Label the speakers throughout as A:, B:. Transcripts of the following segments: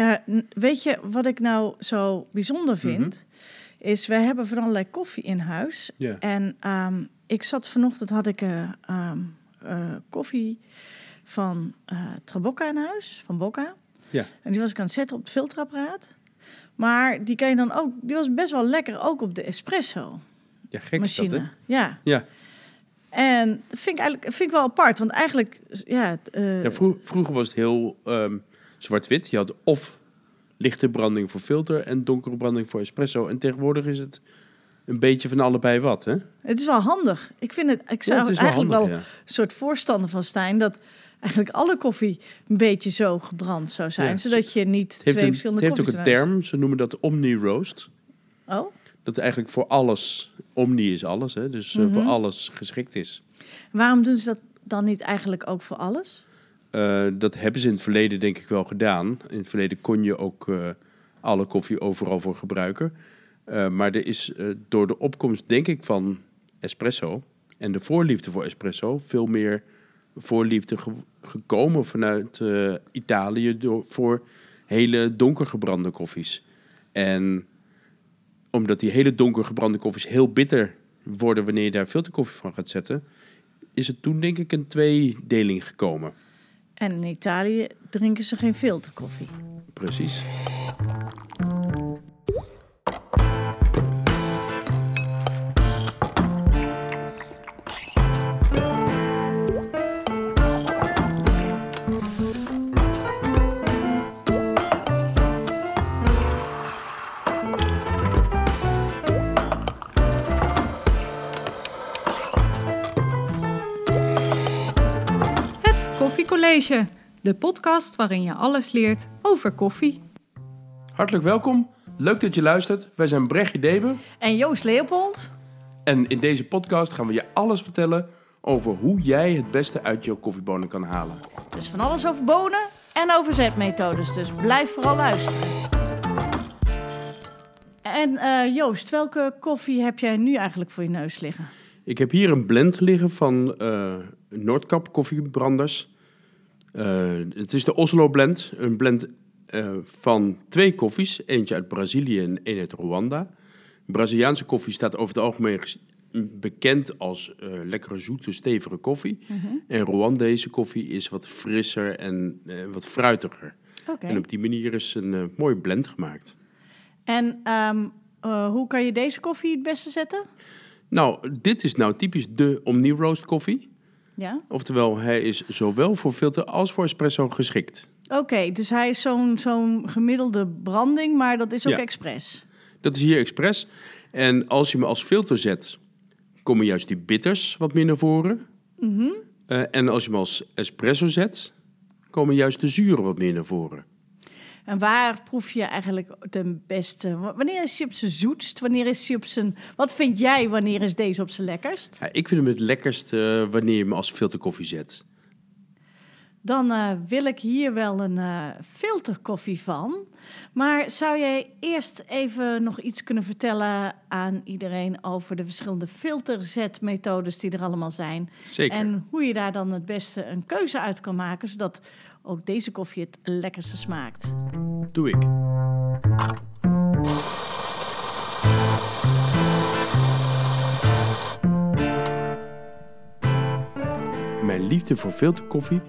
A: eh, weet je wat ik nou zo bijzonder vind? Is we hebben van allerlei koffie in huis.
B: Ja.
A: En ehm, ik zat vanochtend, had ik eh, koffie van Trabocca in huis, van Bocca.
B: Ja.
A: En die was ik aan het zetten op het filterapparaat. Maar die kan je dan ook, die was best wel lekker ook op de espresso
B: Ja, gek dat,
A: machine.
B: hè?
A: ja.
B: Ja.
A: En vind ik eigenlijk vind ik wel apart, want eigenlijk, ja,
B: ja vro- vroeger was het heel ehm, zwart-wit. Je had of lichte branding voor filter en donkere branding voor espresso. En tegenwoordig is het een beetje van allebei wat, hè?
A: het is wel handig. Ik vind het, ik zou
B: Ja, het
A: eigenlijk
B: handig,
A: wel
B: ja.
A: een soort voorstander van Stijn dat eigenlijk alle koffie een beetje zo gebrand zou zijn,
B: Ja,
A: zodat je niet
B: Het
A: twee
B: een, het
A: verschillende
B: heeft ook een term, ze noemen dat omni-roast.
A: Oh,
B: Dat eigenlijk voor alles, omni is alles, hè? dus eh, voor
A: Mhm.
B: alles geschikt is.
A: waarom doen ze dat dan niet eigenlijk ook voor alles?
B: Eh, dat hebben ze in het verleden denk ik wel gedaan. In het verleden kon je ook eh, alle koffie overal voor gebruiken. Eh, maar er is door de opkomst, denk ik, van espresso en de voorliefde voor espresso veel meer voorliefde ge- gekomen vanuit Italië door, voor hele donker gebrande koffies. En omdat die hele donker gebrande koffies heel bitter worden wanneer je daar filterkoffie van gaat zetten, is het toen denk ik een tweedeling gekomen.
A: En in Italië drinken ze geen filterkoffie.
B: Precies.
C: Koffiecollege, de podcast waarin je alles leert over koffie.
B: Hartelijk welkom. Leuk dat je luistert. Wij zijn Brechtje Debe.
A: En Joost Leopold?
B: En in deze podcast gaan we je alles vertellen over hoe jij het beste uit jouw koffiebonen kan halen.
A: Dus van alles over bonen en over zetmethodes. Dus blijf vooral luisteren. En eh, Joost, welke koffie heb jij nu eigenlijk voor je neus liggen?
B: Ik heb hier een blend liggen van eh Noordkap koffiebranders. Eh, het is de Oslo blend. Een blend eh, van twee koffies. Eentje uit Brazilië en één uit Rwanda. Braziliaanse koffie staat over het algemeen ges- bekend als eh, lekkere zoete, stevige koffie. En Rwandese koffie is wat frisser en wat fruitiger. En op die manier is een mooie blend gemaakt.
A: En ehm, eh, hoe kan je deze koffie het beste zetten?
B: Nou, dit is nou typisch de Omni-roast koffie.
A: Ja.
B: Oftewel, hij is zowel voor filter als voor espresso geschikt.
A: Oké, dus hij is zo'n zo'n gemiddelde branding, maar dat is ook
B: Ja.
A: expres.
B: Dat is hier expres. En als je hem als filter zet, komen juist die bitters wat meer naar voren.
A: Mhm.
B: Eh, en als je hem als espresso zet, komen juist de zuren wat meer naar voren.
A: En waar proef je eigenlijk de beste? Wanneer is hij op zijn zoetst? Wanneer is hij op zijn... Wat vind jij, wanneer is deze op zijn lekkerst?
B: Ik vind hem het lekkerst eh, wanneer je hem als filterkoffie zet.
A: Dan eh, wil ik hier wel een eh, filterkoffie van. Maar zou jij eerst even nog iets kunnen vertellen aan iedereen over de verschillende filterzetmethodes die er allemaal zijn?
B: Zeker.
A: En hoe je daar dan het beste een keuze uit kan maken, zodat ook deze koffie het lekkerste smaakt.
B: Doe ik. Mijn liefde voor filterkoffie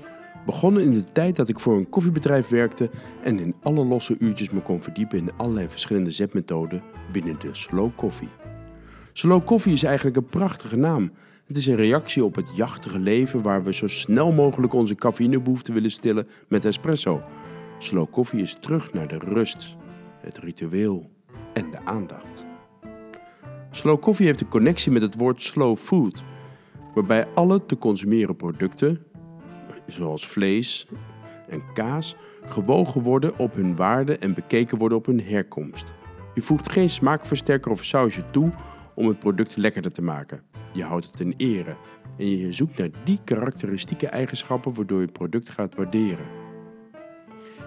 B: begon in de tijd dat ik voor een koffiebedrijf werkte en in alle losse uurtjes me kon verdiepen in allerlei verschillende zetmethoden binnen de slow coffee. Slow coffee is eigenlijk een prachtige naam. Het is een reactie op het jachtige leven waar we zo snel mogelijk onze cafeïnebehoefte willen stillen met espresso. Slow coffee is terug naar de rust, het ritueel en de aandacht. Slow coffee heeft een connectie met het woord slow food, waarbij alle te consumeren producten, zoals vlees en kaas, gewogen worden op hun waarde en bekeken worden op hun herkomst. Je voegt geen smaakversterker of sausje toe om het product lekkerder te maken. Je houdt het in ere en je zoekt naar die karakteristieke eigenschappen waardoor je het product gaat waarderen.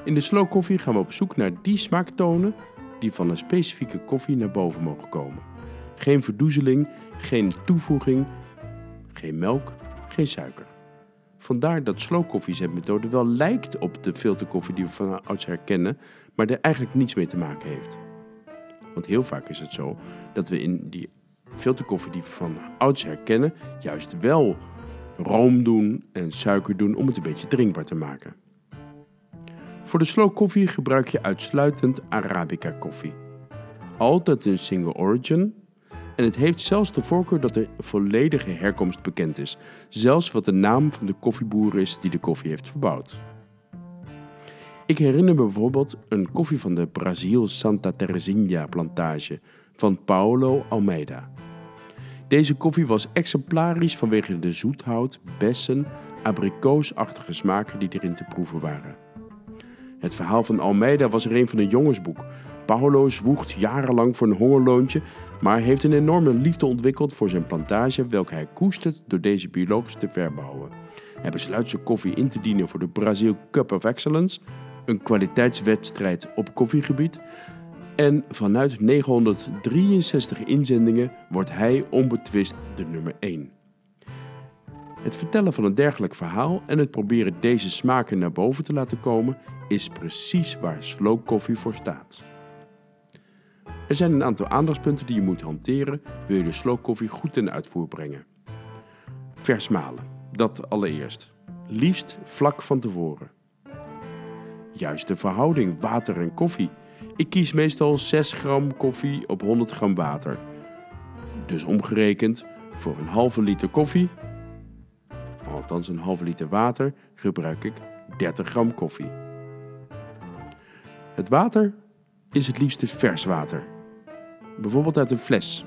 B: In de slow koffie gaan we op zoek naar die smaaktonen die van een specifieke koffie naar boven mogen komen. Geen verdoezeling, geen toevoeging, geen melk, geen suiker. Vandaar dat slow koffiezetmethode wel lijkt op de filterkoffie die we van oudsher kennen, maar er eigenlijk niets mee te maken heeft. Want heel vaak is het zo dat we in die filterkoffie die we van oudsher kennen, juist wel room doen en suiker doen om het een beetje drinkbaar te maken. Voor de slow koffie gebruik je uitsluitend Arabica koffie. Altijd een single origin en het heeft zelfs de voorkeur dat de volledige herkomst bekend is, zelfs wat de naam van de koffieboer is die de koffie heeft verbouwd. Ik herinner me bijvoorbeeld een koffie van de Brazil Santa Teresinha plantage van Paulo Almeida. Deze koffie was exemplarisch vanwege de zoethout, bessen, abrikoosachtige smaken die erin te proeven waren. Het verhaal van Almeida was er een van een jongensboek. Paulo zwoegt jarenlang voor een hongerloontje, maar heeft een enorme liefde ontwikkeld voor zijn plantage, welke hij koestert door deze biologisch te verbouwen. Hij besluit zijn koffie in te dienen voor de Brazil Cup of Excellence, een kwaliteitswedstrijd op koffiegebied. En vanuit 963 inzendingen wordt hij onbetwist de nummer 1. Het vertellen van een dergelijk verhaal en het proberen deze smaken naar boven te laten komen is precies waar slow coffee voor staat. Er zijn een aantal aandachtspunten die je moet hanteren wil je de slow coffee goed ten uitvoer brengen. Vers malen, dat allereerst. Liefst vlak van tevoren. Juist de verhouding water en koffie. Ik kies meestal 6 gram koffie op 100 gram water. Dus omgerekend, voor een halve liter koffie, althans een halve liter water, gebruik ik 30 gram koffie. Het water is het liefst vers water. Bijvoorbeeld uit een fles.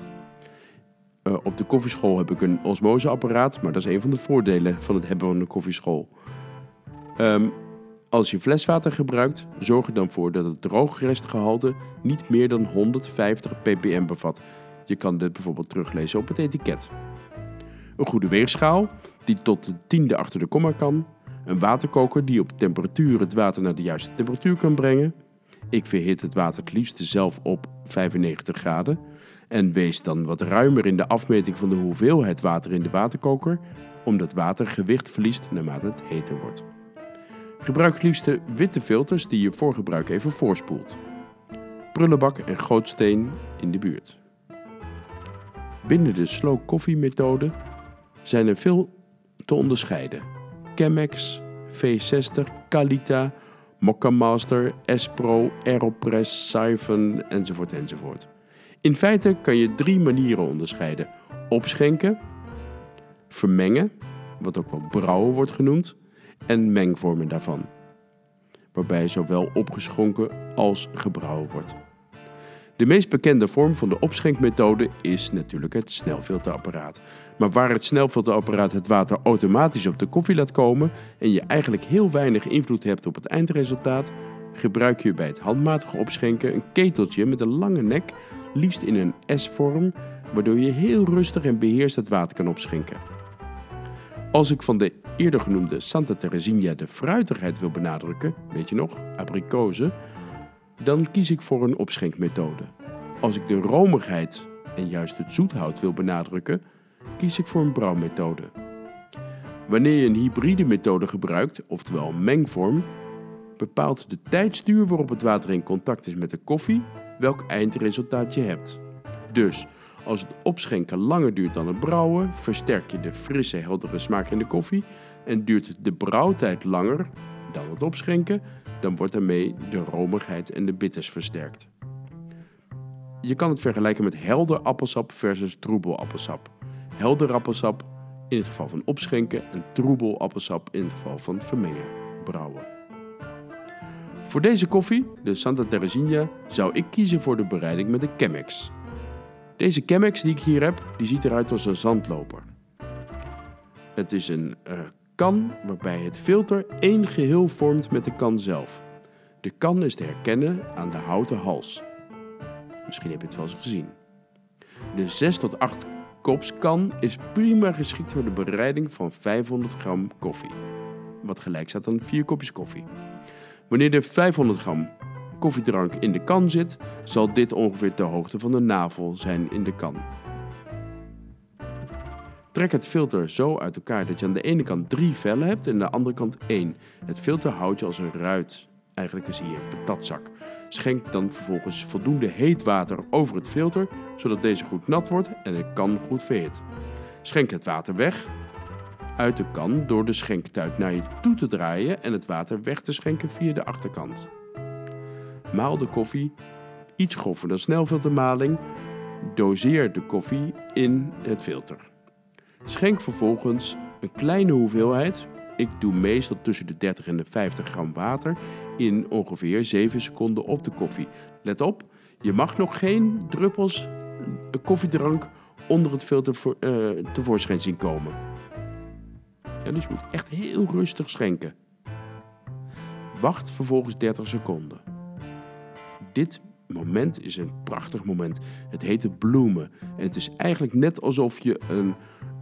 B: Uh, op de koffieschool heb ik een osmoseapparaat, maar dat is een van de voordelen van het hebben van een koffieschool. Um, als je fleswater gebruikt, zorg er dan voor dat het droogrestgehalte niet meer dan 150 ppm bevat. Je kan dit bijvoorbeeld teruglezen op het etiket. Een goede weegschaal, die tot de tiende achter de komma kan. Een waterkoker die op temperatuur het water naar de juiste temperatuur kan brengen. Ik verhit het water het liefst zelf op 95 graden. En wees dan wat ruimer in de afmeting van de hoeveelheid water in de waterkoker, omdat water gewicht verliest naarmate het heter wordt. Gebruik liefst de witte filters die je voor gebruik even voorspoelt. Prullenbak en gootsteen in de buurt. Binnen de slow coffee methode zijn er veel te onderscheiden. Chemex, V60, Calita, Mokka Master, Espro, Aeropress, Siphon enzovoort enzovoort. In feite kan je drie manieren onderscheiden. Opschenken, vermengen, wat ook wel brouwen wordt genoemd, en mengvormen daarvan, waarbij zowel opgeschonken als gebrouwen wordt. De meest bekende vorm van de opschenkmethode is natuurlijk het snelfilterapparaat. Maar waar het snelfilterapparaat het water automatisch op de koffie laat komen en je eigenlijk heel weinig invloed hebt op het eindresultaat, gebruik je bij het handmatige opschenken een keteltje met een lange nek, liefst in een S-vorm, waardoor je heel rustig en beheerst het water kan opschenken. Als ik van de eerder genoemde Santa Teresinha de fruitigheid wil benadrukken, weet je nog, abrikozen, dan kies ik voor een opschenkmethode. Als ik de romigheid en juist het zoethout wil benadrukken, kies ik voor een brouwmethode. Wanneer je een hybride methode gebruikt, oftewel mengvorm, bepaalt de tijdstuur waarop het water in contact is met de koffie welk eindresultaat je hebt. Dus als het opschenken langer duurt dan het brouwen, versterk je de frisse, heldere smaak in de koffie en duurt de brouwtijd langer dan het opschenken, dan wordt daarmee de romigheid en de bitters versterkt. Je kan het vergelijken met helder appelsap versus troebel appelsap. Helder appelsap in het geval van opschenken en troebel appelsap in het geval van vermengen, brouwen. Voor deze koffie, de Santa Teresinha, zou ik kiezen voor de bereiding met de Chemex. Deze Chemex die ik hier heb, die ziet eruit als een zandloper. Het is een uh, kan waarbij het filter één geheel vormt met de kan zelf. De kan is te herkennen aan de houten hals. Misschien heb je het wel eens gezien. De 6 tot 8 kops kan is prima geschikt voor de bereiding van 500 gram koffie. Wat gelijk staat aan 4 kopjes koffie. Wanneer de 500 gram koffiedrank in de kan zit, zal dit ongeveer de hoogte van de navel zijn in de kan. Trek het filter zo uit elkaar dat je aan de ene kant drie vellen hebt en aan de andere kant één. Het filter houdt je als een ruit. Eigenlijk is hier een patatzak. Schenk dan vervolgens voldoende heet water over het filter, zodat deze goed nat wordt en de kan goed verhit. Schenk het water weg uit de kan door de schenktuit naar je toe te draaien en het water weg te schenken via de achterkant. Maal de koffie iets grover dan snelfiltermaling. Doseer de koffie in het filter. Schenk vervolgens een kleine hoeveelheid, ik doe meestal tussen de 30 en de 50 gram water, in ongeveer 7 seconden op de koffie. Let op, je mag nog geen druppels koffiedrank onder het filter uh, tevoorschijn zien komen. Dus je moet echt heel rustig schenken. Wacht vervolgens 30 seconden. Dit moment is een prachtig moment. Het heet het bloemen. En het is eigenlijk net alsof je een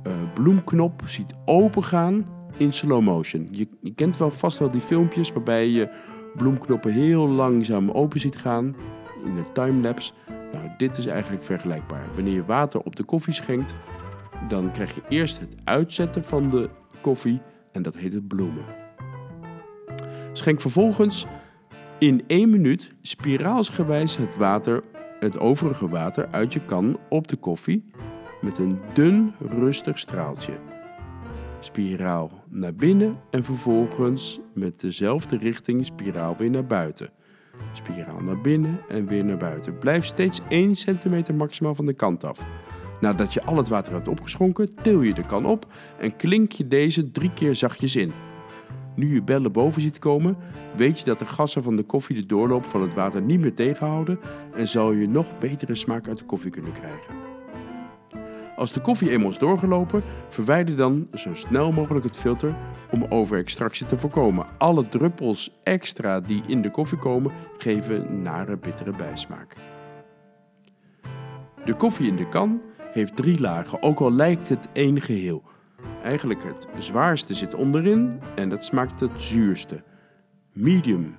B: uh, bloemknop ziet opengaan in slow motion. Je, je kent wel vast wel die filmpjes waarbij je bloemknoppen heel langzaam open ziet gaan in een timelapse. Nou, dit is eigenlijk vergelijkbaar. Wanneer je water op de koffie schenkt, dan krijg je eerst het uitzetten van de koffie en dat heet het bloemen. Schenk vervolgens in één minuut spiraalsgewijs het water, het overige water uit je kan op de koffie met een dun rustig straaltje. Spiraal naar binnen en vervolgens met dezelfde richting spiraal weer naar buiten. Spiraal naar binnen en weer naar buiten. Blijf steeds 1 centimeter maximaal van de kant af. Nadat je al het water hebt opgeschonken, til je de kan op en klink je deze drie keer zachtjes in. Nu je bellen boven ziet komen, weet je dat de gassen van de koffie de doorloop van het water niet meer tegenhouden en zal je nog betere smaak uit de koffie kunnen krijgen. Als de koffie eenmaal is doorgelopen, verwijder dan zo snel mogelijk het filter om overextractie te voorkomen. Alle druppels extra die in de koffie komen, geven nare bittere bijsmaak. De koffie in de kan heeft drie lagen, ook al lijkt het één geheel. Eigenlijk het zwaarste zit onderin en dat smaakt het zuurste. Medium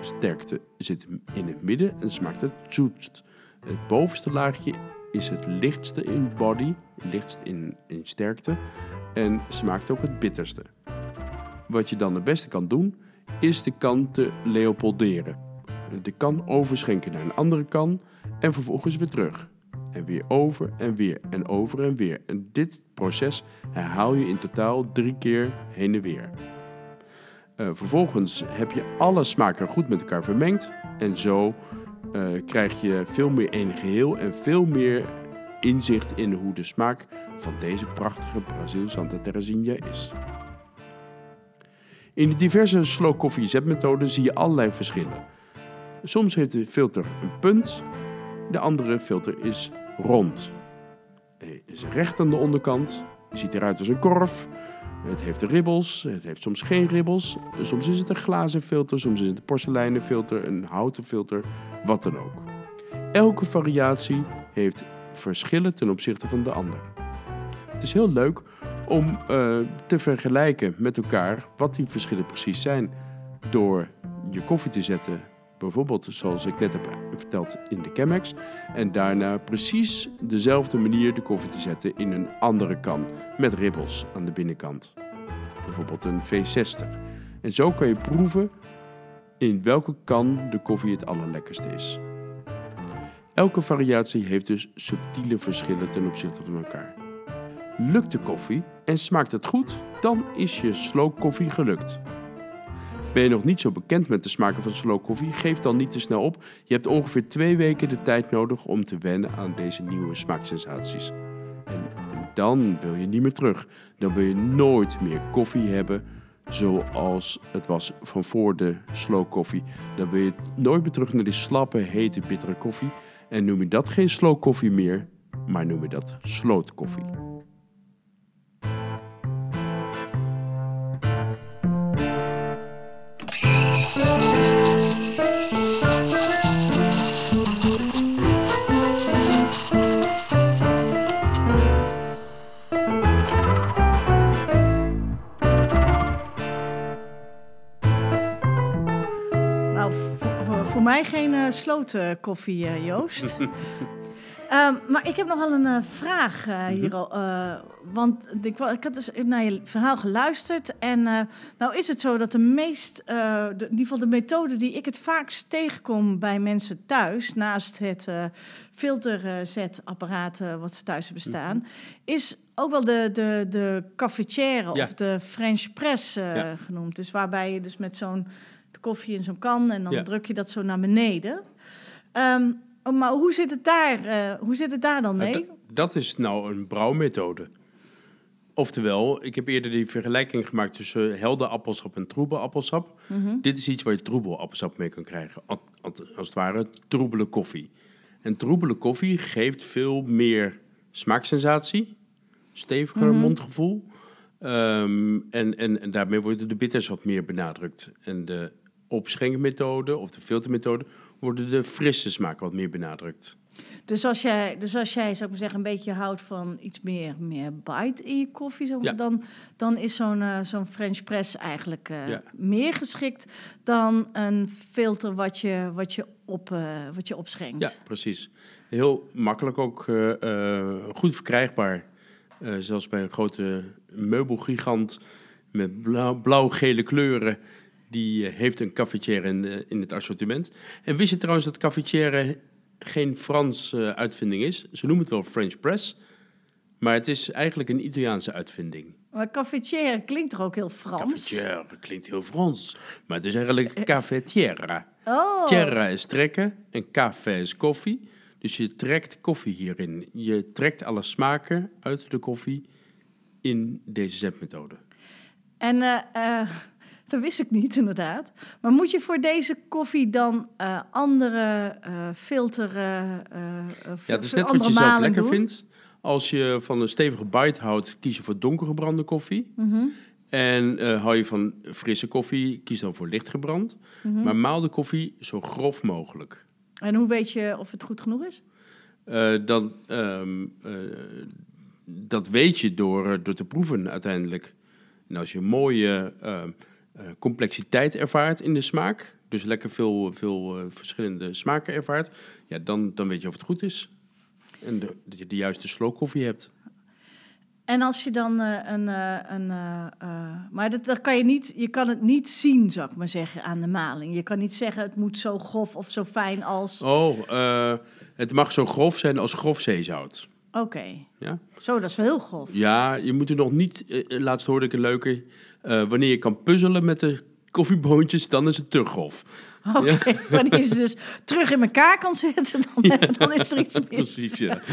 B: sterkte zit in het midden en smaakt het zoetst. Het bovenste laagje is het lichtste in body, lichtst in, in sterkte en smaakt ook het bitterste. Wat je dan het beste kan doen, is de kan te leopolderen. De kan overschenken naar een andere kan en vervolgens weer terug. En weer over en weer en over en weer. En dit proces herhaal je in totaal drie keer heen en weer. Uh, vervolgens heb je alle smaken goed met elkaar vermengd. En zo uh, krijg je veel meer één geheel en veel meer inzicht in hoe de smaak van deze prachtige Brazil Santa Teresinha is. In de diverse slow coffee zetmethoden zie je allerlei verschillen. Soms heeft de filter een punt, de andere filter is rond. Het is recht aan de onderkant, ziet eruit als een korf. Het heeft ribbels, het heeft soms geen ribbels. Soms is het een glazen filter, soms is het een porseleinen filter, een houten filter, wat dan ook. Elke variatie heeft verschillen ten opzichte van de ander. Het is heel leuk om uh, te vergelijken met elkaar wat die verschillen precies zijn door je koffie te zetten bijvoorbeeld zoals ik net heb verteld in de Chemex. En daarna precies dezelfde manier de koffie te zetten in een andere kan met ribbels aan de binnenkant. Bijvoorbeeld een V60. En zo kan je proeven in welke kan de koffie het allerlekkerste is. Elke variatie heeft dus subtiele verschillen ten opzichte van elkaar. Lukt de koffie en smaakt het goed, dan is je slow koffie gelukt. Ben je nog niet zo bekend met de smaken van slow koffie? Geef dan niet te snel op. Je hebt ongeveer twee weken de tijd nodig om te wennen aan deze nieuwe smaaksensaties. En dan wil je niet meer terug. Dan wil je nooit meer koffie hebben zoals het was van voor de slow koffie. Dan wil je nooit meer terug naar die slappe, hete, bittere koffie. En noem je dat geen slow koffie meer, maar noem je dat sloot koffie.
A: Voor mij geen uh, sloten koffie, uh, Joost. Ehm, maar ik heb nog wel een eh, vraag eh,
B: Mhm.
A: hier. al, eh, want ik, ik had dus naar je verhaal geluisterd. En eh, nou is het zo dat de meest, eh, de, in ieder geval de methode die ik het vaakst tegenkom bij mensen thuis, naast het eh filterzetapparaat eh, wat ze thuis hebben staan, is ook wel de, de, de cafetière
B: Ja.
A: of de French press eh,
B: Ja.
A: genoemd. Dus waarbij je dus met zo'n de koffie in zo'n kan en dan
B: Ja.
A: druk je dat zo naar beneden. Ehm, oh, maar hoe zit het daar, eh, hoe zit het daar dan
B: Nou,
A: mee?
B: dat- is nou een brouwmethode. Oftewel, ik heb eerder die vergelijking gemaakt tussen helder appelsap en troebel appelsap.
A: Mhm.
B: Dit is iets waar je troebel appelsap mee kan krijgen. Al- al- Als het ware troebele koffie. En troebele koffie geeft veel meer smaaksensatie. Steviger
A: Mhm.
B: mondgevoel. Ehm, en, en, en daarmee worden de bitters wat meer benadrukt. En de opschenkmethode of de filtermethode worden de frisse smaken wat meer benadrukt.
A: Dus, als jij, dus als jij, zou ik maar zeggen, een beetje houdt van iets meer, meer bite in je koffie, zeg maar,
B: Ja.
A: dan, dan is zo'n eh, zo'n French press eigenlijk eh,
B: Ja.
A: meer geschikt dan een filter wat je, wat je, op, eh, wat je opschenkt.
B: Ja, precies. Heel makkelijk ook, goed verkrijgbaar. Zelfs bij een grote meubelgigant met blauw- blauw-gele kleuren. Die eh, heeft een cafetière in, eh, in het assortiment. En wist je trouwens dat cafetière geen Frans eh, uitvinding is? Ze noemen het wel French press. Maar het is eigenlijk een Italiaanse uitvinding.
A: Maar cafetière klinkt toch ook heel Frans?
B: Cafetière klinkt heel Frans. Maar het is eigenlijk cafetiera.
A: Oh,
B: Terra is trekken en café is koffie. Dus je trekt koffie hierin. Je trekt alle smaken uit de koffie in deze zetmethode.
A: En dat wist ik niet, inderdaad. Maar moet je voor deze koffie dan eh, andere eh filter... eh eh,
B: Ja, het is net wat je zelf lekker
A: doen?
B: vindt. Als je van een stevige bite houdt, kies je voor donkergebrande koffie.
A: Mhm,
B: En hou je van frisse koffie, kies dan voor lichtgebrand.
A: mhm.
B: Maar maal de koffie zo grof mogelijk.
A: En hoe weet je of het goed genoeg is?
B: Dan, ehm, eh, dat weet je door, door te proeven uiteindelijk. En als je mooie ehm, eh, complexiteit ervaart in de smaak, dus lekker veel, veel eh, verschillende smaken ervaart, ja, dan, dan weet je of het goed is. En de, dat je de juiste slow koffie hebt.
A: En als je dan eh, een... eh, een eh, eh, maar dat, dat kan je niet... Je kan het niet zien, zou ik maar zeggen, aan de maling. Je kan niet zeggen, het moet zo grof of zo fijn als...
B: Oh, eh, het mag zo grof zijn als grof zeezout.
A: Oké.
B: Ja?
A: Zo, dat is wel heel grof.
B: Ja, je moet er nog niet. eh, laatst hoorde ik een leuke. eh, wanneer je kan puzzelen met de koffieboontjes, dan is het te grof.
A: Oké, wanneer je ze dus terug in elkaar kan zetten, dan, dan is er iets mis.
B: Precies, ja.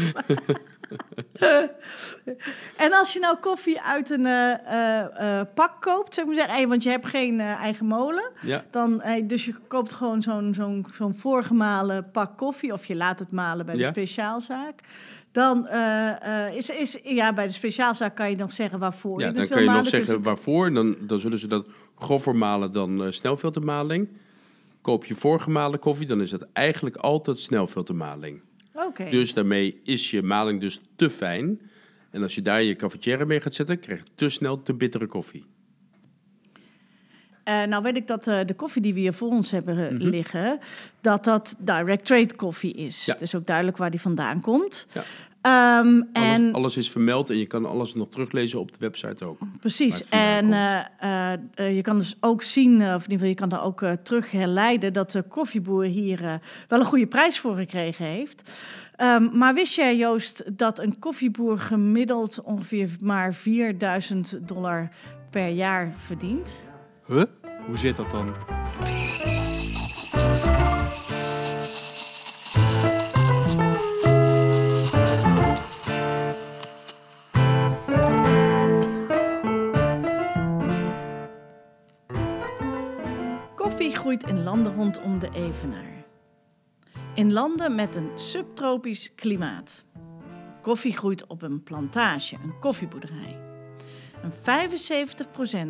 A: En als je nou koffie uit een eh, eh, eh, pak koopt, zeg maar zeggen, eh, want je hebt geen eh, eigen molen,
B: ja.
A: dan, eh, dus je koopt gewoon zo'n zo'n zo'n voorgemalen pak koffie, of je laat het malen bij de
B: Ja.
A: speciaalzaak. Dan eh, eh, is, is, ja, bij de speciaalzaak kan je nog zeggen waarvoor
B: Ja,
A: je
B: dan kan je nog
A: malen. Dus-
B: zeggen waarvoor. Dan, dan zullen ze dat grover malen dan eh, snelfiltermaling. Koop je voorgemalen koffie, dan is dat eigenlijk altijd snelfiltermaling.
A: Oké.
B: Dus daarmee is je maling dus te fijn. En als je daar je cafetière mee gaat zetten, krijg je te snel te bittere koffie.
A: Eh, nou weet ik dat eh, de koffie die we hier voor ons hebben eh,
B: Mhm.
A: liggen, dat dat direct trade koffie is.
B: Ja.
A: Is ook duidelijk waar die vandaan komt.
B: Ja.
A: Ehm,
B: Alles,
A: en
B: alles is vermeld en je kan alles nog teruglezen op de website ook.
A: precies. En je kan dus ook zien, of in ieder geval je kan daar ook eh, terug herleiden dat de koffieboer hier wel een goede prijs voor gekregen heeft. Ehm, maar wist jij, Joost, dat een koffieboer gemiddeld ongeveer maar 4000 dollar per jaar verdient?
D: Huh? Hoe zit dat dan?
A: Koffie groeit in landen rondom de Evenaar. In landen met een subtropisch klimaat. Koffie groeit op een plantage, een koffieboerderij. En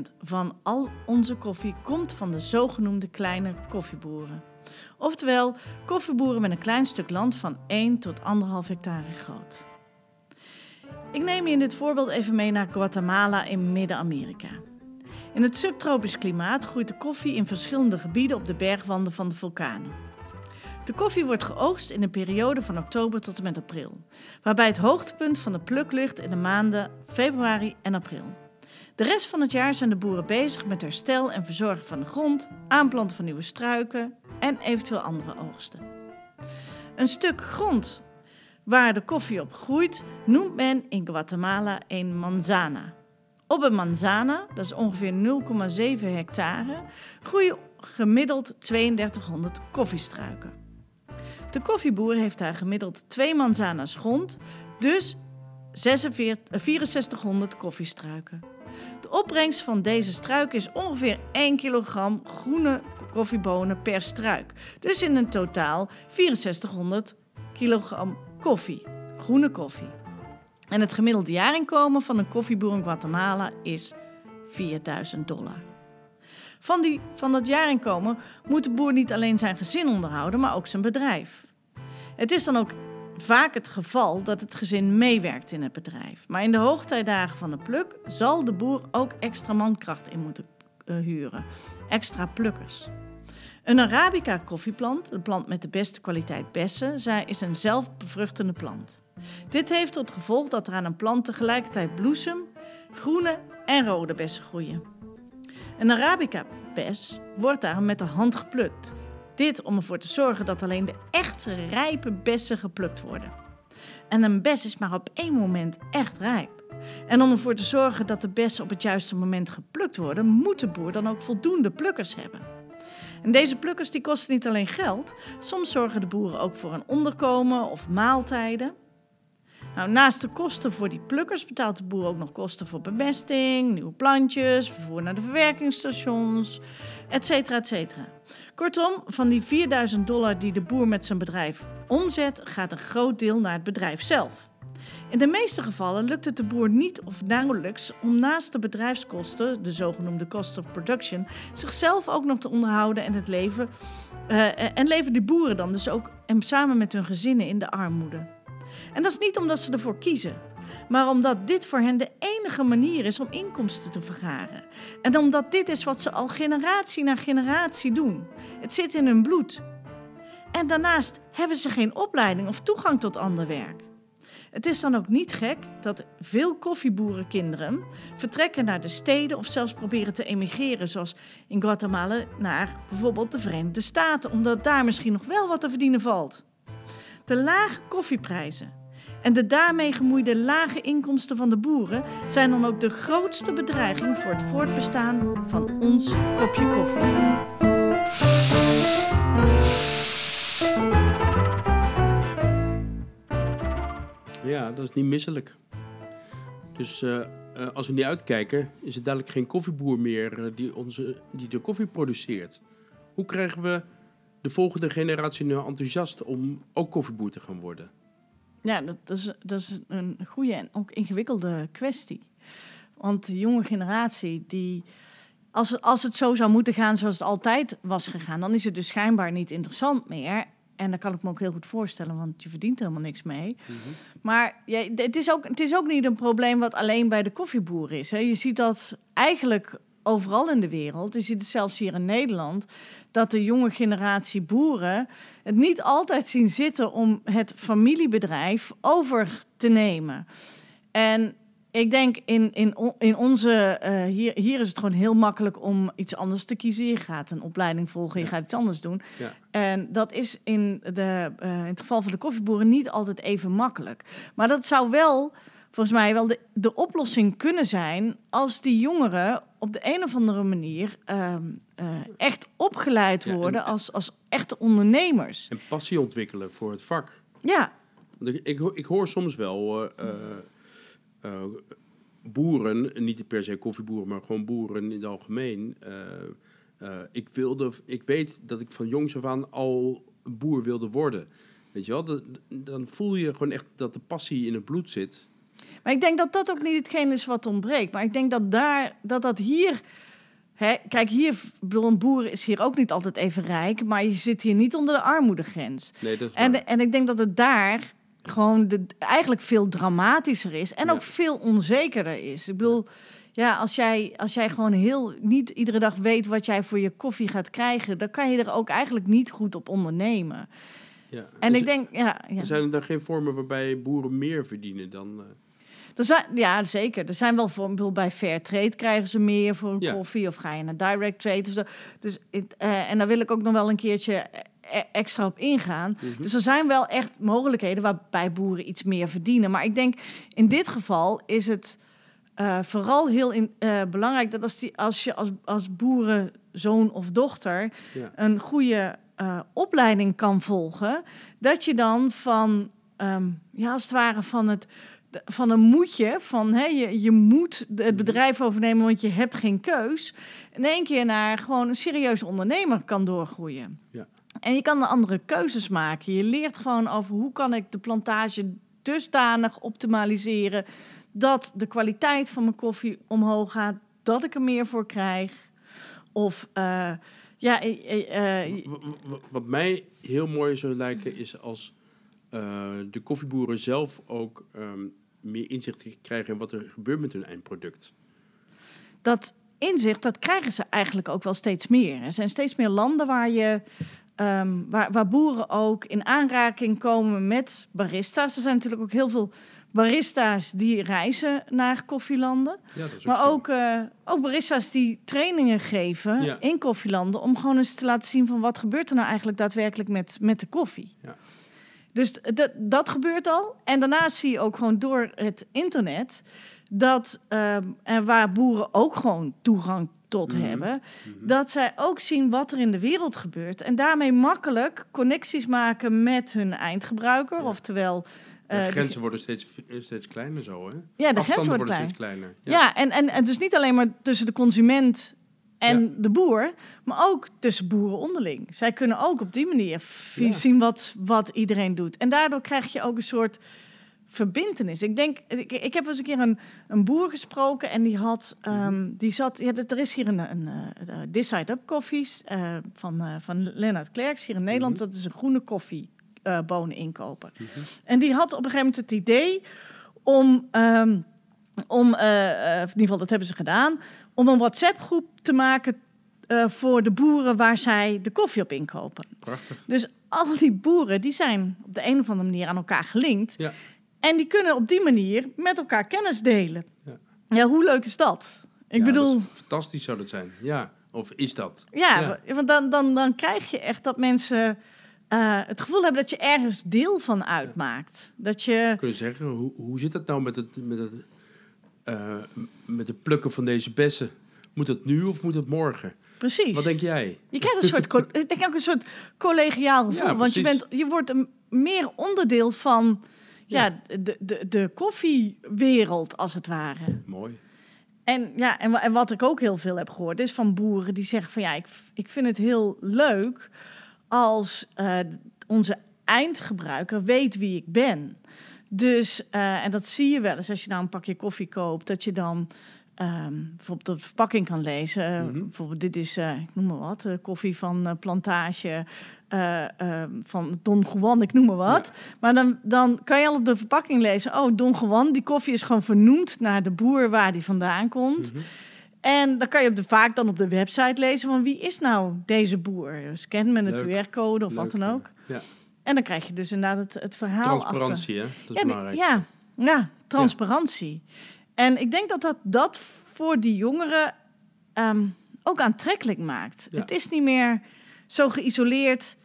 A: 75% van al onze koffie komt van de zogenoemde kleine koffieboeren. Oftewel, koffieboeren met een klein stuk land van 1 tot 1,5 hectare groot. Ik neem je in dit voorbeeld even mee naar Guatemala in Midden-Amerika. In het subtropisch klimaat groeit de koffie in verschillende gebieden op de bergwanden van de vulkanen. De koffie wordt geoogst in een periode van oktober tot en met april, waarbij het hoogtepunt van de pluk ligt in de maanden februari en april. De rest van het jaar zijn de boeren bezig met herstel en verzorgen van de grond, aanplanten van nieuwe struiken en eventueel andere oogsten. Een stuk grond waar de koffie op groeit noemt men in Guatemala een manzana. Op een manzana, dat is ongeveer 0,7 hectare, groeien gemiddeld 3200 koffiestruiken. De koffieboer heeft daar gemiddeld twee manzana's grond, dus 46 eh, 6400 koffiestruiken. De opbrengst van deze struik is ongeveer 1 kilogram groene koffiebonen per struik. Dus in een totaal 6400 kilogram koffie, groene koffie. En het gemiddelde jaarinkomen van een koffieboer in Guatemala is 4000 dollar. Van, die, van dat jaarinkomen moet de boer niet alleen zijn gezin onderhouden, maar ook zijn bedrijf. Het is dan ook vaak het geval dat het gezin meewerkt in het bedrijf. Maar in de hoogtijdagen van de pluk zal de boer ook extra mankracht in moeten uh, huren. Extra plukkers. Een Arabica koffieplant, de plant met de beste kwaliteit bessen, is een zelfbevruchtende plant. Dit heeft tot gevolg dat er aan een plant tegelijkertijd bloesem, groene en rode bessen groeien. Een Arabica-bes wordt daarom met de hand geplukt. Dit om ervoor te zorgen dat alleen de echt rijpe bessen geplukt worden. En een bes is maar op één moment echt rijp. En om ervoor te zorgen dat de bessen op het juiste moment geplukt worden, moet de boer dan ook voldoende plukkers hebben. En deze plukkers die kosten niet alleen geld, soms zorgen de boeren ook voor een onderkomen of maaltijden. Nou, naast de kosten voor die plukkers betaalt de boer ook nog kosten voor bemesting, nieuwe plantjes, vervoer naar de verwerkingsstations, et cetera, et cetera. Kortom, van die 4000 dollar die de boer met zijn bedrijf omzet, gaat een groot deel naar het bedrijf zelf. In de meeste gevallen lukt het de boer niet of nauwelijks om naast de bedrijfskosten, de zogenoemde cost of production, zichzelf ook nog te onderhouden en het leven. Uh, en leven die boeren dan dus ook en samen met hun gezinnen in de armoede. En dat is niet omdat ze ervoor kiezen, maar omdat dit voor hen de enige manier is om inkomsten te vergaren. En omdat dit is wat ze al generatie na generatie doen. Het zit in hun bloed. En daarnaast hebben ze geen opleiding of toegang tot ander werk. Het is dan ook niet gek dat veel koffieboerenkinderen vertrekken naar de steden of zelfs proberen te emigreren, zoals in Guatemala, naar bijvoorbeeld de Verenigde Staten, omdat daar misschien nog wel wat te verdienen valt. De lage koffieprijzen en de daarmee gemoeide lage inkomsten van de boeren zijn dan ook de grootste bedreiging voor het voortbestaan van ons kopje koffie.
B: Ja, dat is niet misselijk. Dus uh, uh, als we niet uitkijken, is het duidelijk geen koffieboer meer uh, die, onze, die de koffie produceert. Hoe krijgen we de volgende generatie nu enthousiast om ook koffieboer te gaan worden?
A: Ja, dat, dat, is, dat is een goede en ook ingewikkelde kwestie. Want de jonge generatie, die, als, het, als het zo zou moeten gaan zoals het altijd was gegaan, dan is het dus schijnbaar niet interessant meer. En dat kan ik me ook heel goed voorstellen, want je verdient helemaal niks mee. Mm -hmm. Maar ja, het, is ook, het is ook niet een probleem wat alleen bij de koffieboer is. Hè. Je ziet dat eigenlijk overal in de wereld. Je ziet het zelfs hier in Nederland. Dat de jonge generatie boeren het niet altijd zien zitten om het familiebedrijf over te nemen. En ik denk in, in, in onze. Uh, hier, hier is het gewoon heel makkelijk om iets anders te kiezen. Je gaat een opleiding volgen, je ja. gaat iets anders doen.
B: Ja.
A: En dat is in, de, uh, in het geval van de koffieboeren niet altijd even makkelijk. Maar dat zou wel volgens mij wel de, de oplossing kunnen zijn als die jongeren op de een of andere manier uh, uh, echt opgeleid worden ja, en, als, als echte ondernemers.
B: En passie ontwikkelen voor het vak.
A: Ja.
B: Ik, ik, ik hoor soms wel uh, boeren, niet per se koffieboeren, maar gewoon boeren in het algemeen. ik, wilde, ik weet dat ik van jongs af aan al een boer wilde worden. Weet je wel, dat, dan voel je gewoon echt dat de passie in het bloed zit.
A: Maar ik denk dat dat ook niet hetgeen is wat ontbreekt. Maar ik denk dat daar, dat, dat hier. Hè, kijk, hier, bedoel, een boer is hier ook niet altijd even rijk, maar je zit hier niet onder de armoedegrens.
B: Nee, dat is
A: en, en ik denk dat het daar gewoon de, eigenlijk veel dramatischer is en
B: Ja.
A: ook veel onzekerder is. Ik bedoel, ja, als jij, als jij gewoon heel niet iedere dag weet wat jij voor je koffie gaat krijgen, dan kan je er ook eigenlijk niet goed op ondernemen.
B: Ja.
A: En ik denk, ja, ja.
B: Zijn er dan geen vormen waarbij boeren meer verdienen dan... eh,
A: Er zijn, ja, zeker. Er zijn wel voor bijvoorbeeld bij fair trade krijgen ze meer voor een
B: Ja.
A: koffie of ga je naar direct trade of zo. Dus eh, en daar wil ik ook nog wel een keertje e- extra op ingaan.
B: mhm.
A: Dus er zijn wel echt mogelijkheden waarbij boeren iets meer verdienen. Maar ik denk in dit geval is het eh, vooral heel in, eh, belangrijk dat als, die, als je als, als boerenzoon of dochter
B: Ja.
A: een goede eh, opleiding kan volgen, dat je dan van, ehm, ja, als het ware van het van een moetje, van hè, je, je moet het
B: Mhm.
A: bedrijf overnemen, want je hebt geen keus, in één keer naar gewoon een serieuze ondernemer kan doorgroeien.
B: Ja.
A: En je kan andere keuzes maken. Je leert gewoon over hoe kan ik de plantage dusdanig optimaliseren dat de kwaliteit van mijn koffie omhoog gaat, dat ik er meer voor krijg. Of eh, ja, eh,
B: Wat mij heel mooi zou lijken is als de koffieboeren zelf ook ehm, meer inzicht krijgen in wat er gebeurt met hun eindproduct.
A: dat inzicht, dat krijgen ze eigenlijk ook wel steeds meer. Er zijn steeds meer landen waar je. ehm, waar, waar boeren ook in aanraking komen met barista's. Er zijn natuurlijk ook heel veel barista's die reizen naar koffielanden.
B: Ja,
A: Maar ook, eh, ook barista's die trainingen geven
B: Ja.
A: in koffielanden... om gewoon eens te laten zien van wat gebeurt er nou eigenlijk daadwerkelijk met, met de koffie.
B: Ja.
A: Dus dat gebeurt al. En daarnaast zie je ook gewoon door het internet... dat ehm, en waar boeren ook gewoon toegang tot
B: Mhm.
A: hebben...
B: Mhm.
A: dat zij ook zien wat er in de wereld gebeurt... en daarmee makkelijk connecties maken met hun eindgebruiker.
B: Ja.
A: Oftewel...
B: de
A: eh, de-
B: grenzen worden steeds, steeds kleiner zo, hè?
A: ja, de
B: Afstanden
A: grenzen worden klein.
B: steeds kleiner.
A: Ja, en, en, en dus niet alleen maar tussen de consument en
B: Ja.
A: de boer, maar ook tussen boeren onderling. Zij kunnen ook op die manier
B: Ja.
A: zien wat, wat iedereen doet. En daardoor krijg je ook een soort verbintenis. Ik denk, ik, ik heb eens een keer een, een boer gesproken en die had, ehm, die zat, ja, er is hier een, een, eh, eh, This Side Up Koffies eh, van, van Lennart Klerks hier in Nederland.
B: Mhm.
A: Dat is een groene koffie eh bonen inkoper.
B: Mhm.
A: En die had op een gegeven moment het idee om, ehm, om eh, eh, in ieder geval dat hebben ze gedaan, om een WhatsApp-groep te maken eh, voor de boeren waar zij de koffie op inkopen.
B: Prachtig.
A: Dus al die boeren die zijn op de een of andere manier aan elkaar gelinkt.
B: Ja.
A: En die kunnen op die manier met elkaar kennis delen.
B: Ja.
A: Ja, hoe leuk is dat? Ik
B: Ja,
A: bedoel,
B: dat is fantastisch zou dat zijn. Ja, of is dat?
A: ja, want dan, dan, dan krijg je echt dat mensen het gevoel hebben dat je ergens deel van uitmaakt. Dat je,
B: Kunnen we zeggen, hoe, hoe zit het nou met het, met, het, eh, met het plukken van deze bessen? Moet het nu of moet het morgen?
A: precies.
B: Wat denk jij?
A: Je krijgt een soort, ik denk ook een soort collegiaal gevoel.
B: Ja,
A: want je, bent, je wordt een meer onderdeel van ja. de, de, de koffiewereld, als het ware.
B: Mooi.
A: En, ja, en wat ik ook heel veel heb gehoord, is van boeren die zeggen van ja, ik, ik vind het heel leuk als eh, onze eindgebruiker weet wie ik ben. Dus, eh, en dat zie je wel eens als je nou een pakje koffie koopt, dat je dan ehm, bijvoorbeeld op de verpakking kan lezen. eh,
B: Mhm.
A: Bijvoorbeeld, dit is, eh, ik noem maar wat, koffie van plantage van Don Juan, ik noem maar wat. Maar dan, dan kan je al op de verpakking lezen, oh, Don Juan, die koffie is gewoon vernoemd naar de boer waar die vandaan komt.
B: Mhm.
A: En dan kan je op de, vaak dan op de website lezen van wie is nou deze boer? Scan met een. QR-code of wat dan
B: ja.
A: ook.
B: Ja.
A: En dan krijg je dus inderdaad het, het verhaal achter.
B: Transparantie, hè? Dat is
A: Ja,
B: belangrijk.
A: ja, ja, transparantie. En ik denk dat dat, dat voor die jongeren ehm, ook aantrekkelijk maakt.
B: Ja.
A: Het is niet meer zo geïsoleerd.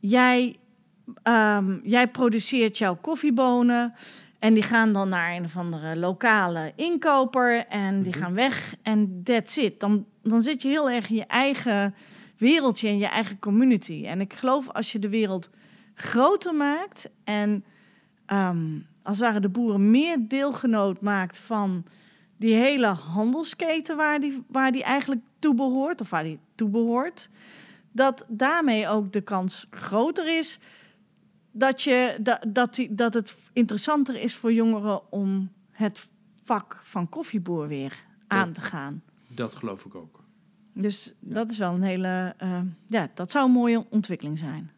A: Jij, ehm, jij produceert jouw koffiebonen. En die gaan dan naar een of andere lokale inkoper. En die
B: Mhm.
A: gaan weg. En that's it. Dan, dan zit je heel erg in je eigen wereldje en je eigen community. En ik geloof als je de wereld groter maakt en ehm, als het ware de boeren meer deelgenoot maakt van die hele handelsketen waar die, waar die eigenlijk toe behoort, of waar die toe behoort, dat daarmee ook de kans groter is dat, je, dat, dat, die, dat het interessanter is voor jongeren om het vak van koffieboer weer aan te gaan.
B: Dat geloof ik ook.
A: Dus dat is wel een hele, eh, ja, dat zou een mooie ontwikkeling zijn.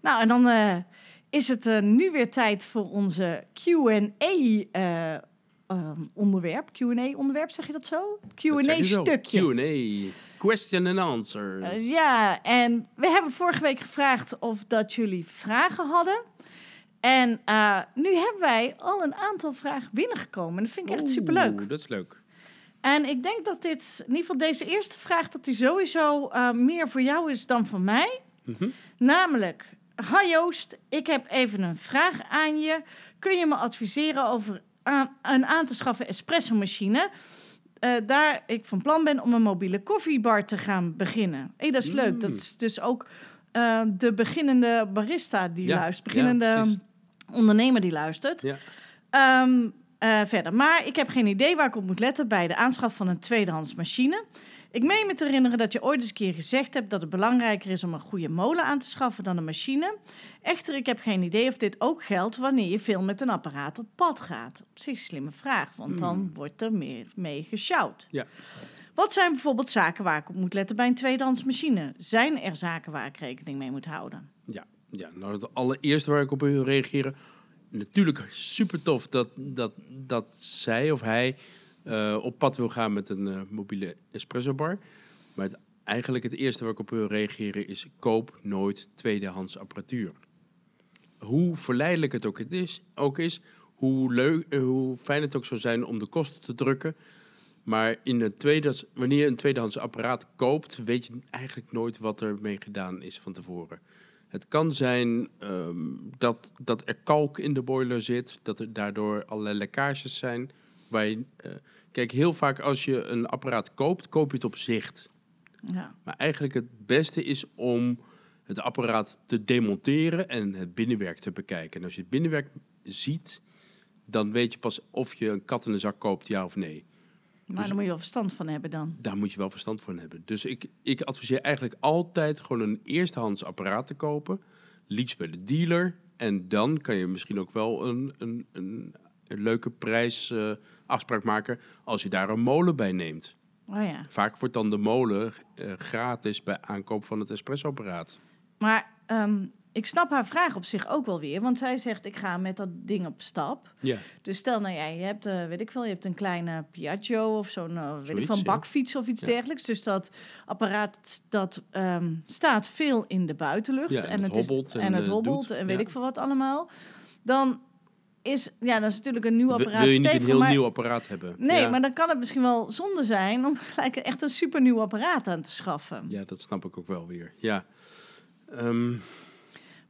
A: Nou, en dan eh, is het eh, nu weer tijd voor onze Q&A eh, ehm, onderwerp. Q&A onderwerp, zeg je dat zo? Q&A stukje.
B: Q&A. Question and answers.
A: Ja, en we hebben vorige week gevraagd of dat jullie vragen hadden. En nu hebben wij al een aantal vragen binnengekomen. En dat vind ik echt superleuk.
B: Dat is leuk.
A: En ik denk dat dit, in ieder geval deze eerste vraag, dat die sowieso meer voor jou is dan voor mij.
B: Mhm.
A: Namelijk, hi Joost, ik heb even een vraag aan je. Kun je me adviseren over aan, een aan te schaffen espresso-machine? Eh, daar ik van plan ben om een mobiele koffiebar te gaan beginnen. Hé, dat is leuk. Dat
B: Mm.
A: is dus ook eh, de beginnende barista die
B: Ja,
A: luistert. Beginnende ondernemer die luistert.
B: Ja.
A: Ehm, eh, verder. Maar ik heb geen idee waar ik op moet letten bij de aanschaf van een tweedehands machine. Ik meen me te herinneren dat je ooit eens een keer gezegd hebt dat het belangrijker is om een goede molen aan te schaffen dan een machine. Echter, ik heb geen idee of dit ook geldt wanneer je veel met een apparaat op pad gaat. Op zich een slimme vraag, want dan
B: Hmm.
A: wordt er meer mee gesjouwd.
B: Ja.
A: Wat zijn bijvoorbeeld zaken waar ik op moet letten bij een tweedehands machine? Zijn er zaken waar ik rekening mee moet houden?
B: Ja, ja, nou het allereerste waar ik op wil reageren. Natuurlijk super tof dat, dat, dat zij of hij eh, op pad wil gaan met een eh, mobiele espresso bar. Maar eigenlijk het eerste waar ik op wil reageren is koop nooit tweedehands apparatuur. Hoe verleidelijk het ook, het is, ook is, hoe, leuk, eh, hoe fijn het ook zou zijn om de kosten te drukken. Maar in het tweedehands, wanneer je een tweedehands apparaat koopt, weet je eigenlijk nooit wat er mee gedaan is van tevoren. Het kan zijn ehm, dat, dat er kalk in de boiler zit, dat er daardoor allerlei lekkages zijn. Waar je, eh, kijk, heel vaak als je een apparaat koopt, koop je het op zicht.
A: Ja.
B: Maar eigenlijk het beste is om het apparaat te demonteren en het binnenwerk te bekijken. En als je het binnenwerk ziet, dan weet je pas of je een kat in de zak koopt, ja of nee.
A: Maar
B: Dus-
A: daar moet je wel verstand van hebben dan.
B: Daar moet je wel verstand van hebben. Dus ik, ik adviseer eigenlijk altijd gewoon een eerstehands apparaat te kopen. Liefst bij de dealer. En dan kan je misschien ook wel een, een, een, een leuke prijsafspraak maken als je daar een molen bij neemt.
A: Oh ja.
B: Vaak wordt dan de molen eh, gratis bij aankoop van het espressoapparaat.
A: Maar ehm, ik snap haar vraag op zich ook wel weer. Want zij zegt, ik ga met dat ding op stap.
B: Ja,
A: Dus stel nou ja, je hebt, eh, weet ik veel, je hebt een kleine Piaggio of zo'n, eh, weet
B: Zoiets, ja.
A: bakfiets of iets
B: Ja.
A: dergelijks. Dus dat apparaat dat ehm, staat veel in de buitenlucht.
B: En het hobbelt
A: is,
B: en,
A: en het
B: eh,
A: hobbelt
B: doet.
A: en weet ik veel wat allemaal. Dan is, ja, dat is natuurlijk een nieuw apparaat.
B: wil je niet een heel
A: maar-
B: nieuw apparaat hebben?
A: Nee,
B: ja.
A: maar dan kan het misschien wel zonde zijn om gelijk echt een supernieuw apparaat aan te schaffen.
B: Ja, dat snap ik ook wel weer. Ja. Ehm,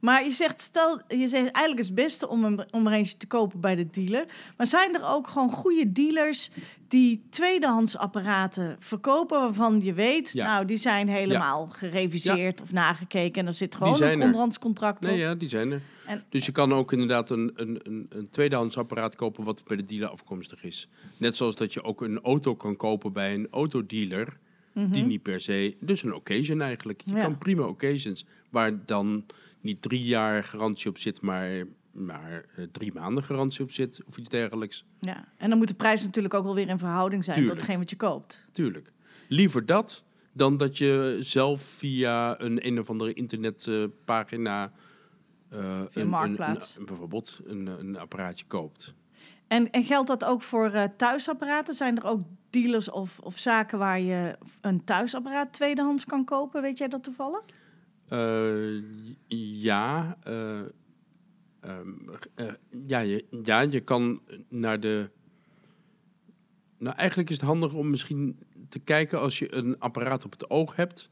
A: Maar je zegt, stel, je zegt eigenlijk is het beste om, een, om er eentje te kopen bij de dealer. Maar zijn er ook gewoon goede dealers die tweedehands apparaten verkopen waarvan je weet,
B: Ja.
A: nou, die zijn helemaal gereviseerd of nagekeken en er zit gewoon een
B: er.
A: onderhandscontract
B: nee,
A: op.
B: ja, die zijn er.
A: En-
B: dus je kan ook inderdaad een, een, een, een tweedehands apparaat kopen wat bij de dealer afkomstig is. Net zoals dat je ook een auto kan kopen bij een autodealer. Die niet per se, dus een occasion eigenlijk. Je
A: Mhm.
B: Kan prima occasions, waar dan niet drie jaar garantie op zit, maar, maar eh, drie maanden garantie op zit of iets dergelijks.
A: Ja. En dan moet de prijs natuurlijk ook wel weer in verhouding zijn
B: Tuurlijk.
A: tot hetgeen wat je koopt.
B: Tuurlijk. Liever dat dan dat je zelf via een een of andere internetpagina eh, een,
A: Marktplaats.
B: een- een- bijvoorbeeld een, een apparaatje koopt.
A: En, en geldt dat ook voor eh, thuisapparaten? Zijn er ook dealers of, of zaken waar je een thuisapparaat tweedehands kan kopen? Weet jij dat toevallig?
B: Eh, ja, eh, ehm, eh, ja, je, ja, je kan naar de. Nou, eigenlijk is het handig om misschien te kijken als je een apparaat op het oog hebt.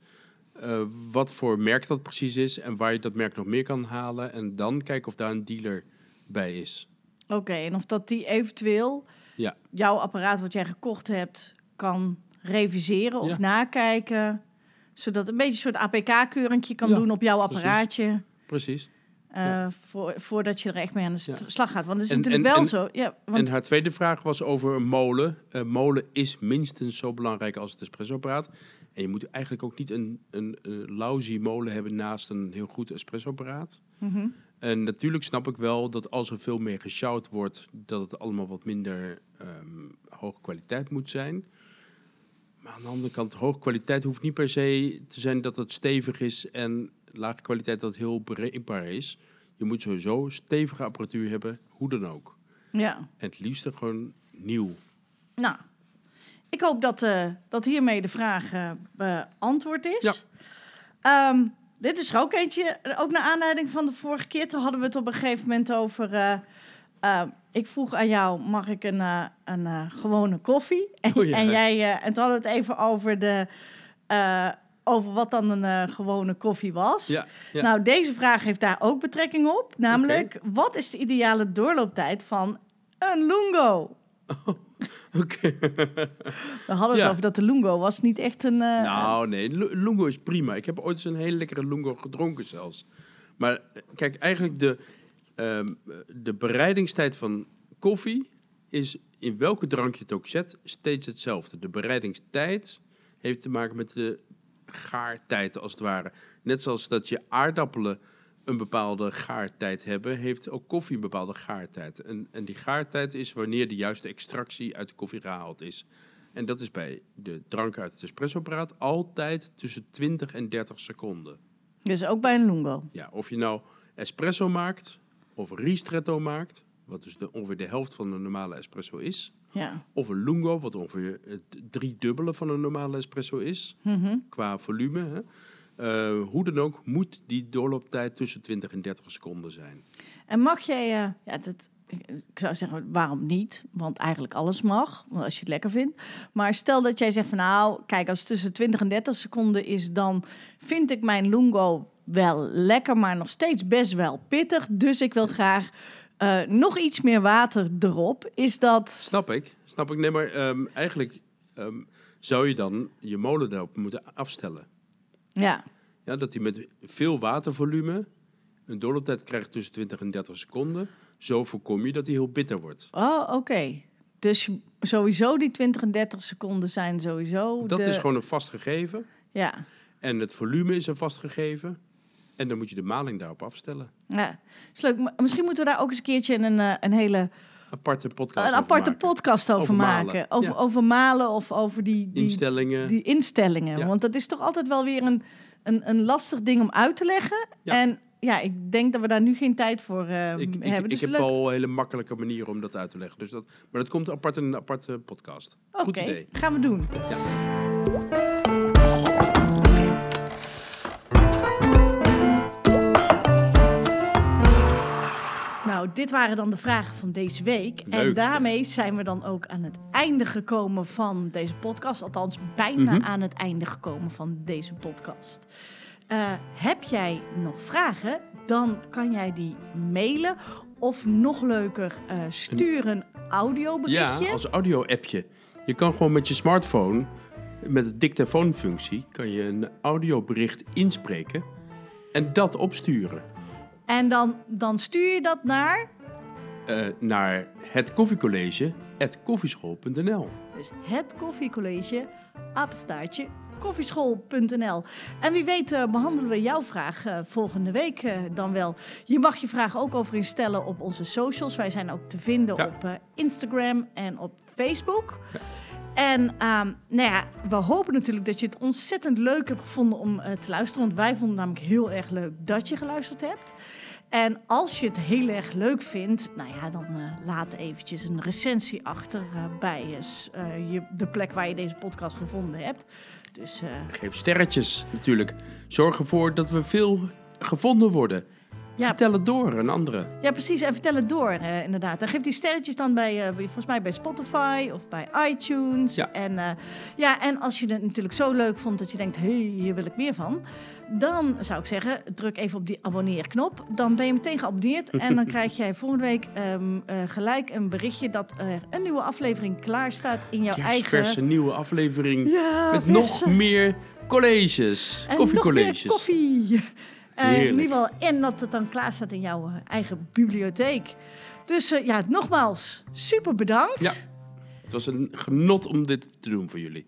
B: wat voor merk dat precies is en waar je dat merk nog meer kan halen. En dan kijken of daar een dealer bij is.
A: Oké, en of dat die eventueel
B: Ja.
A: jouw apparaat wat jij gekocht hebt kan reviseren of
B: Ja.
A: nakijken. Zodat een beetje een soort APK-keurentje kan
B: Ja,
A: doen op jouw apparaatje.
B: Precies.
A: eh,
B: Ja.
A: voor, voordat je er echt mee aan de
B: Ja.
A: slag gaat. Want het is
B: En-
A: natuurlijk
B: en-
A: wel
B: en-
A: zo. Ja, want,
B: En haar tweede vraag was over een molen. Een molen is minstens zo belangrijk als het espressoapparaat. En je moet eigenlijk ook niet een, een, een lousy molen hebben naast een heel goed espressoapparaat.
A: Mhm.
B: En natuurlijk snap ik wel dat als er veel meer gesjouwd wordt, dat het allemaal wat minder ehm, hoge kwaliteit moet zijn. Maar aan de andere kant, hoge kwaliteit hoeft niet per se te zijn dat het stevig is en lage kwaliteit dat heel bereikbaar is. Je moet sowieso stevige apparatuur hebben, hoe dan ook.
A: Ja.
B: En het liefste gewoon nieuw.
A: Nou, ik hoop dat, eh, dat hiermee de vraag eh, beantwoord is.
B: Ja.
A: Ehm, dit is er ook eentje, ook naar aanleiding van de vorige keer. Toen hadden we het op een gegeven moment over... eh, eh, ik vroeg aan jou, mag ik een, eh, een eh, gewone koffie? En,
B: Oh ja.
A: en, jij, eh, en toen hadden we het even over, de, over wat dan een gewone koffie was.
B: Ja, ja.
A: Nou, deze vraag heeft daar ook betrekking op. Namelijk, wat is de ideale doorlooptijd van een lungo?
B: Oké.
A: We hadden het over dat de lungo was niet echt een...
B: Nou, nee, Lu- Lungo is prima. Ik heb ooit eens een hele lekkere Lungo gedronken zelfs. Maar kijk, eigenlijk de, ehm, de bereidingstijd van koffie is in welke drank je het ook zet, steeds hetzelfde. De bereidingstijd heeft te maken met de gaartijd, als het ware. Net zoals dat je aardappelen een bepaalde gaartijd hebben, heeft ook koffie een bepaalde gaartijd. En, en die gaartijd is wanneer de juiste extractie uit de koffie gehaald is. En dat is bij de drank uit het espressoapparaat altijd tussen 20 en 30 seconden.
A: Dus ook bij een lungo.
B: Ja, of je nou espresso maakt of ristretto maakt, wat dus de, ongeveer de helft van een normale espresso is,
A: Ja.
B: of een lungo, wat ongeveer het driedubbele van een normale espresso is,
A: Mhm.
B: qua volume. Hè. Eh, hoe dan ook, moet die doorlooptijd tussen 20 en 30 seconden zijn.
A: En mag jij... eh, ja, dat, ik zou zeggen, waarom niet? Want eigenlijk alles mag, als je het lekker vindt. Maar stel dat jij zegt van nou, kijk, als het tussen 20 en 30 seconden is... dan vind ik mijn lungo wel lekker, maar nog steeds best wel pittig. Dus ik wil graag eh, nog iets meer water erop. Is dat...
B: Snap ik, snap ik. Nee, maar ehm, eigenlijk ehm, zou je dan je molen daarop moeten afstellen.
A: Ja,
B: Ja, dat hij met veel watervolume een doorlooptijd krijgt tussen 20 en 30 seconden. Zo voorkom je dat hij heel bitter wordt.
A: oh, oké. Dus sowieso die 20 en 30 seconden zijn sowieso
B: Dat
A: de...
B: is gewoon een vast gegeven.
A: Ja,
B: En het volume is een vast gegeven. En dan moet je de maling daarop afstellen.
A: ja. Is leuk. Misschien moeten we daar ook eens een keertje een, eh, een hele
B: Aparte podcast
A: een
B: over
A: aparte
B: maken.
A: podcast over,
B: Over malen,
A: maken. Over,
B: ja.
A: over malen of over die, die,
B: Instellingen.
A: die instellingen.
B: Ja.
A: Want dat is toch altijd wel weer een, een, een lastig ding om uit te leggen.
B: Ja.
A: En ja, ik denk dat we daar nu geen tijd voor eh,
B: ik, ik,
A: hebben.
B: ik
A: Dus
B: heb wel hele makkelijke manieren om dat uit te leggen. Dus dat, maar dat komt apart in een aparte podcast.
A: Oké,
B: Goed idee.
A: gaan we doen.
B: Ja.
A: Nou, dit waren dan de vragen van deze week. en daarmee zijn we dan ook aan het einde gekomen van deze podcast. Althans, bijna
B: Mhm.
A: aan het einde gekomen van deze podcast. Eh, heb jij nog vragen? Dan kan jij die mailen. Of nog leuker, eh, stuur een audioberichtje.
B: Ja, als audio-appje. Je kan gewoon met je smartphone, met de dictafoonfunctie, kan je een audiobericht inspreken en dat opsturen
A: En dan, dan stuur je dat naar...
B: eh, naar het koffiecollege, koffieschool.nl.
A: Dus het koffiecollege, apenstaartje, koffieschool.nl. En wie weet eh, behandelen we jouw vraag eh, volgende week dan wel. Je mag je vraag ook over instellen op onze socials. Wij zijn ook te vinden
B: Ja.
A: op Instagram en op Facebook. En ehm, nou ja, we hopen natuurlijk dat je het ontzettend leuk hebt gevonden om eh, te luisteren. Want wij vonden het namelijk heel erg leuk dat je geluisterd hebt. En als je het heel erg leuk vindt, nou ja, dan eh, laat eventjes een recensie achter eh, bij je, de plek waar je deze podcast gevonden hebt. Dus
B: Geef sterretjes natuurlijk. Zorg ervoor dat we veel gevonden worden.
A: Ja.
B: Vertel het door aan anderen.
A: ja, precies. En vertel het door, eh, inderdaad. En geef die sterretjes dan bij, eh, bij- volgens mij bij Spotify of bij iTunes.
B: Ja.
A: En, eh, ja, en als je het natuurlijk zo leuk vond dat je denkt, hé, hey, hier wil ik meer van. Dan zou ik zeggen, druk even op die abonneerknop. Dan ben je meteen geabonneerd. en dan krijg jij volgende week ehm, eh, gelijk een berichtje dat er een nieuwe aflevering klaar staat in jouw eigen...
B: nieuwe aflevering
A: Ja,
B: met
A: verse.
B: nog meer colleges,
A: En
B: koffiecolleges.
A: nog meer koffie. Eh, in ieder geval, en dat het dan klaar staat in jouw eh, eigen bibliotheek. Dus eh, ja, nogmaals, super bedankt.
B: Ja. Het was een genot om dit te doen voor jullie.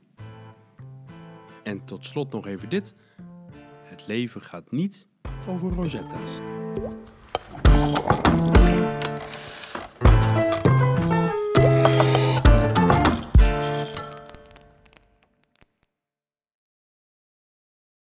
B: En tot slot nog even dit. Het leven gaat niet over Rosetta's.